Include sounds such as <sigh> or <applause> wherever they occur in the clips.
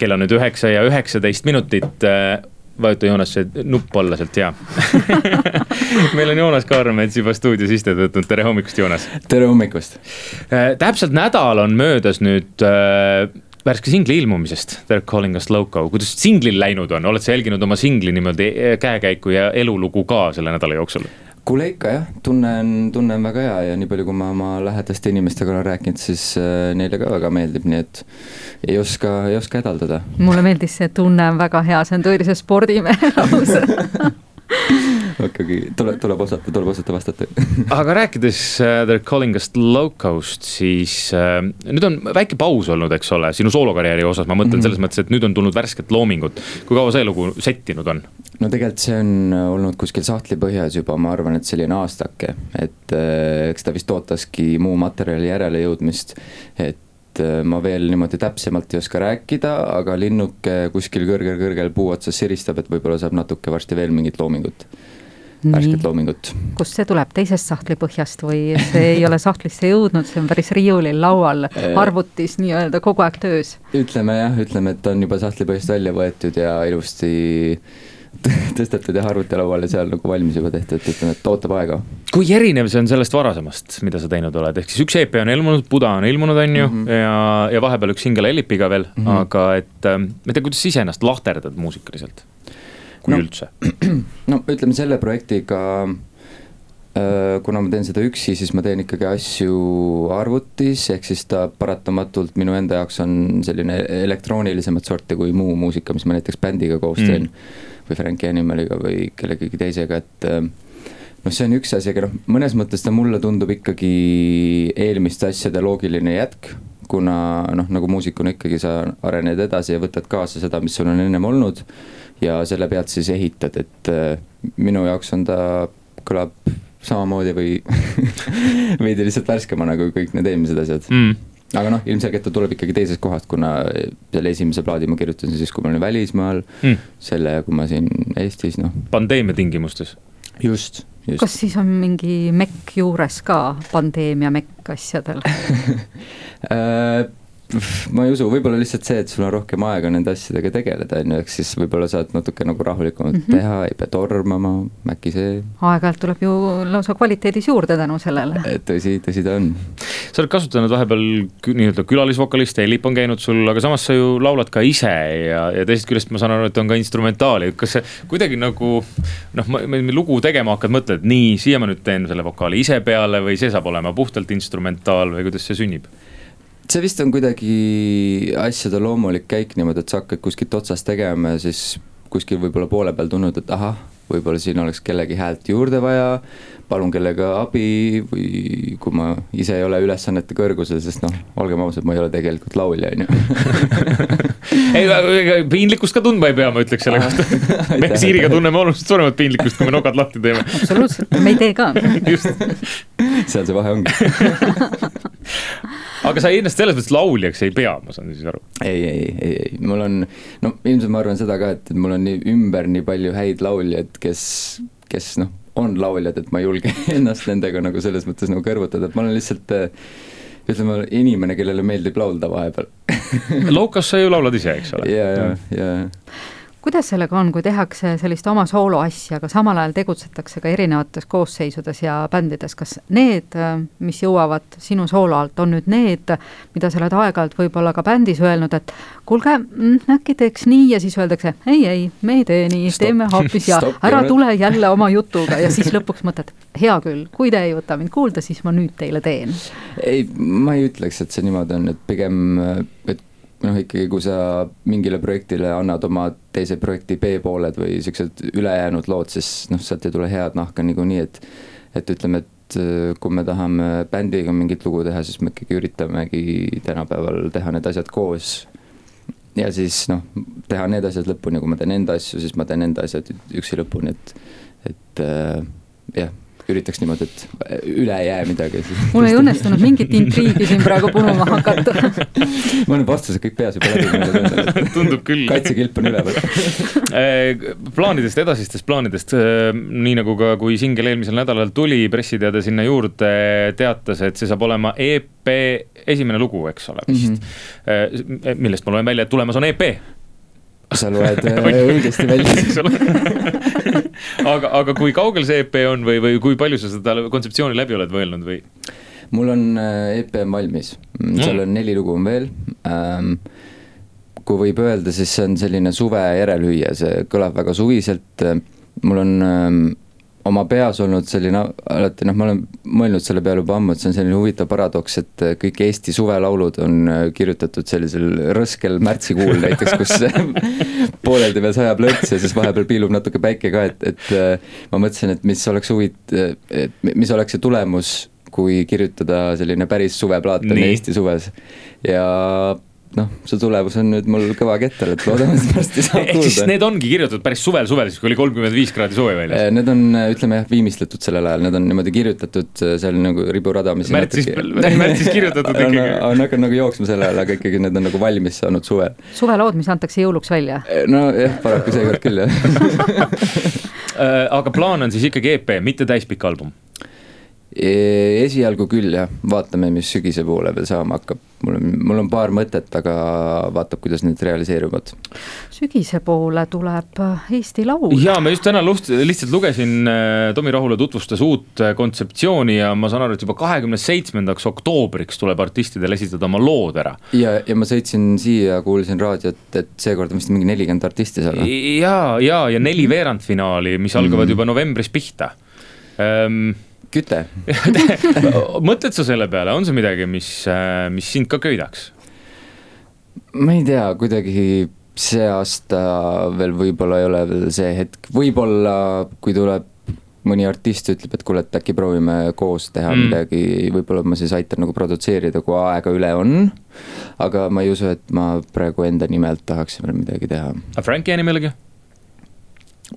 kell on nüüd üheksa ja üheksateist minutit äh, vajuta Joonas see nupp alla sealt ja <laughs> meil on Joonas Kaarmets juba stuudios istet võtnud, tere hommikust, Joonas. tere hommikust. Äh, täpselt nädal on möödas nüüd äh, värske singli ilmumisest, They are calling us loco, kuidas singlil läinud on, oled sa jälginud oma singli niimoodi äh, käekäiku ja elulugu ka selle nädala jooksul? Kuule ikka jah, tunnen, tunnen väga hea ja nii palju, kui ma oma lähedaste inimestega olen rääkinud, siis äh, neile ka väga meeldib, nii et ei oska, ei oska hädaldada. mulle meeldis see tunne on väga hea, see on tõelise spordimehe <laughs> lause <laughs> <laughs> ikkagi tuleb, tuleb osata, tuleb osata vastata <laughs> aga rääkides uh, The Calling Us Locust, siis uh, nüüd on väike paus olnud, eks ole, sinu soolokarjääri osas, ma mõtlen mm -hmm. selles mõttes, et nüüd on tulnud värsket loomingut. kui kaua see lugu settinud on? no tegelikult see on olnud kuskil sahtlipõhjas juba, ma arvan, et selline aastake, et uh, eks ta vist ootaski muu materjali järele jõudmist, et ma veel niimoodi täpsemalt ei oska rääkida, aga linnuke kuskil kõrgel-kõrgel puu otsas siristab, et võib-olla saab natuke varsti veel mingit loomingut värsket loomingut. kust see tuleb, teisest sahtlipõhjast või see ei ole sahtlisse jõudnud, see on päris riiulil laual, äh, arvutis nii-öelda kogu aeg töös? ütleme jah, ütleme, et on juba sahtlipõhjast välja võetud ja ilusti <laughs> tõstetud jah arvutilauale seal nagu valmis juba tehtud, ütleme, et ootab aega. kui erinev see on sellest varasemast, mida sa teinud oled, ehk siis üks EP on ilmunud, Buda on ilmunud, on ju mm, -hmm. ja, ja vahepeal üks singel Elipiga veel mm, -hmm. aga et äh, ma ei tea, kuidas sa ise ennast lahterdad muusikaliselt kui no, üldse? <clears throat> no ütleme selle projektiga äh, kuna ma teen seda üksi, siis ma teen ikkagi asju arvutis, ehk siis ta paratamatult minu enda jaoks on selline elektroonilisemat sorti kui muu muusika, mis ma näiteks bändiga koos mm. teen mm.. või Frankie Animaliga või kellegagi teisega, et äh, noh, see on üks asi, aga noh, mõnes mõttes ta mulle tundub ikkagi eelmiste asjade loogiline jätk kuna noh, nagu muusikuna ikkagi sa arened edasi ja võtad kaasa seda, mis sul on ennem olnud ja selle pealt siis ehitad, et äh, minu jaoks on ta, kõlab samamoodi või <laughs> veidi lihtsalt värskemana kui kõik need eelmised asjad mm. aga noh, ilmselgelt ta tuleb ikkagi teisest kohast, kuna selle esimese plaadi ma kirjutasin siis, kui ma olin välismaal mm., selle, kui ma siin Eestis, noh. pandeemia tingimustes. just, just. kas siis on mingi mekk juures ka, pandeemia mekk asjadel <laughs> äh, ma ei usu, võib-olla lihtsalt see, et sul on rohkem aega nende asjadega tegeleda, on ju, ehk siis võib-olla saad natuke nagu rahulikumalt mm -hmm. teha, ei pea tormama, äkki see. aeg-ajalt tuleb ju lausa kvaliteedis juurde tänu sellele. tõsi, tõsi ta on. sa oled kasutanud vahepeal nii-öelda külalisvokaliste, Elip on käinud sul, aga samas sa ju laulad ka ise ja, ja teisest küljest ma saan aru, et on ka instrumentaali, kas see kuidagi nagu noh, lugu tegema hakkad, mõtled, nii, siia ma nüüd teen selle vokaali ise peale või see saab olema puhtalt instrumentaal või kuidas see sünnib? See vist on kuidagi asjade loomulik käik niimoodi, et sa hakkad kuskilt otsast tegema ja siis kuskil võib-olla poole peal tundnud, et ahah, võib-olla siin oleks kellegi häält juurde vaja. palun kellega abi või kui ma ise ei ole ülesannete kõrgusel, sest noh, olgem ausad, ma ei ole tegelikult laulja, on ju. <laughs> ei, piinlikkust ka tundma ei pea, ma ütleks selle kohta. <laughs> me Siiriga tunneme oluliselt suuremat piinlikkust, kui me nokad lahti teeme. absoluutselt, me ei tee ka. <laughs> just. seal see vahe ongi aga sa ennast selles mõttes lauljaks ei pea, ma saan siis aru? ei, ei, ei, ei, mul on, no ilmselt ma arvan seda ka, et, et mul on nii ümber nii palju häid lauljaid, kes, kes noh, on lauljad, et ma ei julge <laughs> ennast nendega nagu selles mõttes nagu kõrvutada, et ma olen lihtsalt ütleme, inimene, kellele meeldib laulda vahepeal. Loukas sa ju laulad ise, eks ole? <laughs> ja, ja, ja kuidas sellega on, kui tehakse sellist oma sooloasja, aga samal ajal tegutsetakse ka erinevates koosseisudes ja bändides, kas need, mis jõuavad sinu soolo alt, on nüüd need, mida sa oled aeg-ajalt võib-olla ka bändis öelnud, et kuulge, mm, äkki teeks nii ja siis öeldakse ei, ei, me ei tee nii, teeme hoopis ja <laughs> ära tule jälle oma jutuga ja siis lõpuks mõtled, hea küll, kui te ei võta mind kuulda, siis ma nüüd teile teen. ei, ma ei ütleks, et see niimoodi on, et pigem, et noh, ikkagi kui sa mingile projektile annad oma teise projekti B-pooled või siuksed ülejäänud lood, siis noh, sealt ei tule head nahka niikuinii, et et ütleme, et äh, kui me tahame bändiga mingit lugu teha, siis me ikkagi üritamegi tänapäeval teha need asjad koos. ja siis noh, teha need asjad lõpuni, kui ma teen enda asju, siis ma teen enda asjad üksi lõpuni, et, et äh, jah üritaks niimoodi, et üle ei jää midagi. mul ei õnnestunud mingit intriigi siin praegu punuma hakata <laughs> mul on vastused kõik peas juba läbi tundub küll. kaitsekilp on üleval <laughs> äh, plaanidest, edasistest plaanidest, äh, nii nagu ka, kui singel eelmisel nädalal tuli, pressiteade sinna juurde teatas, et see saab olema EP esimene lugu, eks ole vist mm. -hmm. millest ma loen välja, et tulemas on EP sa loed <laughs> õigesti välja aga, aga kui kaugel see EP on või, või kui palju sa seda kontseptsiooni läbi oled mõelnud või? mul on äh, EP on valmis, mm, seal on neli lugu on veel. Ähm, kui võib öelda, siis see on selline suve järelhüüa, see kõlab väga suviselt, mul on ähm, oma peas olnud selline alati noh, ma olen mõelnud selle peale juba ammu, et see on selline huvitav paradoks, et kõik Eesti suvelaulud on äh, kirjutatud sellisel rõskel märtsikuul näiteks, kus <laughs> pooleldi veel sajab lörts ja siis vahepeal piilub natuke päike ka, et, et äh, ma mõtlesin, et mis oleks huvit-, mis oleks see tulemus, kui kirjutada selline päris suveplaat on Eesti suves. Ja noh, see tulemus on nüüd mul kõva kettel, et loodame, et varsti saab kuulda. <laughs> ehk siis need ongi kirjutatud päris suvel, suvel siis, kui oli kolmkümmend viis kraadi soe väljas? Äh, need on, ütleme jah, viimistletud sellel ajal, need on niimoodi kirjutatud äh, seal nagu riburada, mis märtsis natuke..., <laughs> märtsis <laughs> kirjutatud ikkagi on, on hakanud nagu jooksma selle ajal, aga ikkagi need on nagu valmis saanud suvel. suvelood, mis antakse jõuluks välja? Äh, nojah, paraku seekord küll jah aga plaan on siis ikkagi EP, mitte täispikk album esialgu küll jah, vaatame, mis sügise poole veel saama hakkab. mul on, mul on paar mõtet, aga vaatab, kuidas need realiseeruvad. sügise poole tuleb Eesti Laul. ja ma just täna lust, lihtsalt lugesin, äh, Tomi Rahula tutvustas uut äh, kontseptsiooni ja ma saan aru, et juba kahekümne seitsmendaks oktoobriks tuleb artistidel esitada oma lood ära. ja, ja ma sõitsin siia, kuulsin raadiot, et seekord on vist mingi nelikümmend artisti seal. ja, ja, ja neli veerandfinaali, mis algavad mm. juba novembris pihta um, küte <laughs> mõtled sa selle peale, on see midagi, mis, äh, mis sind ka köidaks? ma ei tea, kuidagi see aasta veel võib-olla ei ole veel see hetk, võib-olla kui tuleb mõni artist ütleb, et kuule, et äkki proovime koos teha mm. midagi, võib-olla ma siis aitan nagu produtseerida, kui aega üle on. aga ma ei usu, et ma praegu enda nimelt tahaksin veel midagi teha. aga Franki nimel ka?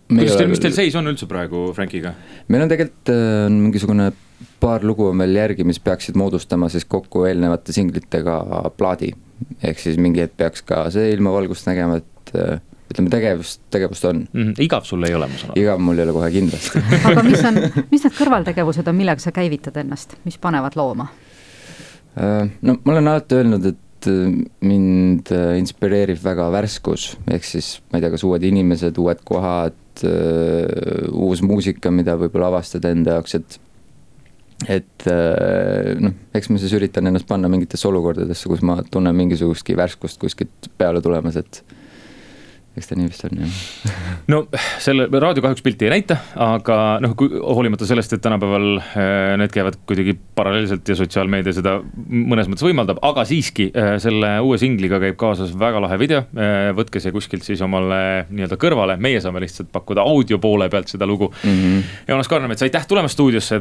Kuidas teil, mis teil seis on üldse praegu Frankiga? meil on tegelikult äh, mingisugune paar lugu on veel järgi, mis peaksid moodustama siis kokku eelnevate singlitega plaadi. ehk siis mingi hetk peaks ka see ilmavalgust nägema, et äh, ütleme, tegevust, tegevust on mm. -hmm. igav sul ei ole, ma saan aru? igav mul ei ole kohe kindlasti <laughs> aga mis on, mis need kõrvaltegevused on, millega sa käivitad ennast, mis panevad looma? Äh, no ma olen alati öelnud, et mind inspireerib väga värskus, ehk siis ma ei tea, kas uued inimesed, uued kohad, uh, uus muusika, mida võib-olla avastada enda jaoks, et et noh, eks ma siis üritan ennast panna mingitesse olukordadesse, kus ma tunnen mingisugustki värskust kuskilt peale tulemas, et eks ta nii vist on jah no selle raadio kahjuks pilti ei näita, aga noh, kui hoolimata sellest, et tänapäeval äh, need käivad kuidagi paralleelselt ja sotsiaalmeedia seda mõnes mõttes võimaldab, aga siiski äh, selle uue singliga käib kaasas väga lahe video. Äh, võtke see kuskilt siis omale nii-öelda kõrvale, meie saame lihtsalt pakkuda audio poole pealt seda lugu mm. -hmm. Joonas Karnemets, aitäh tulemast stuudiosse,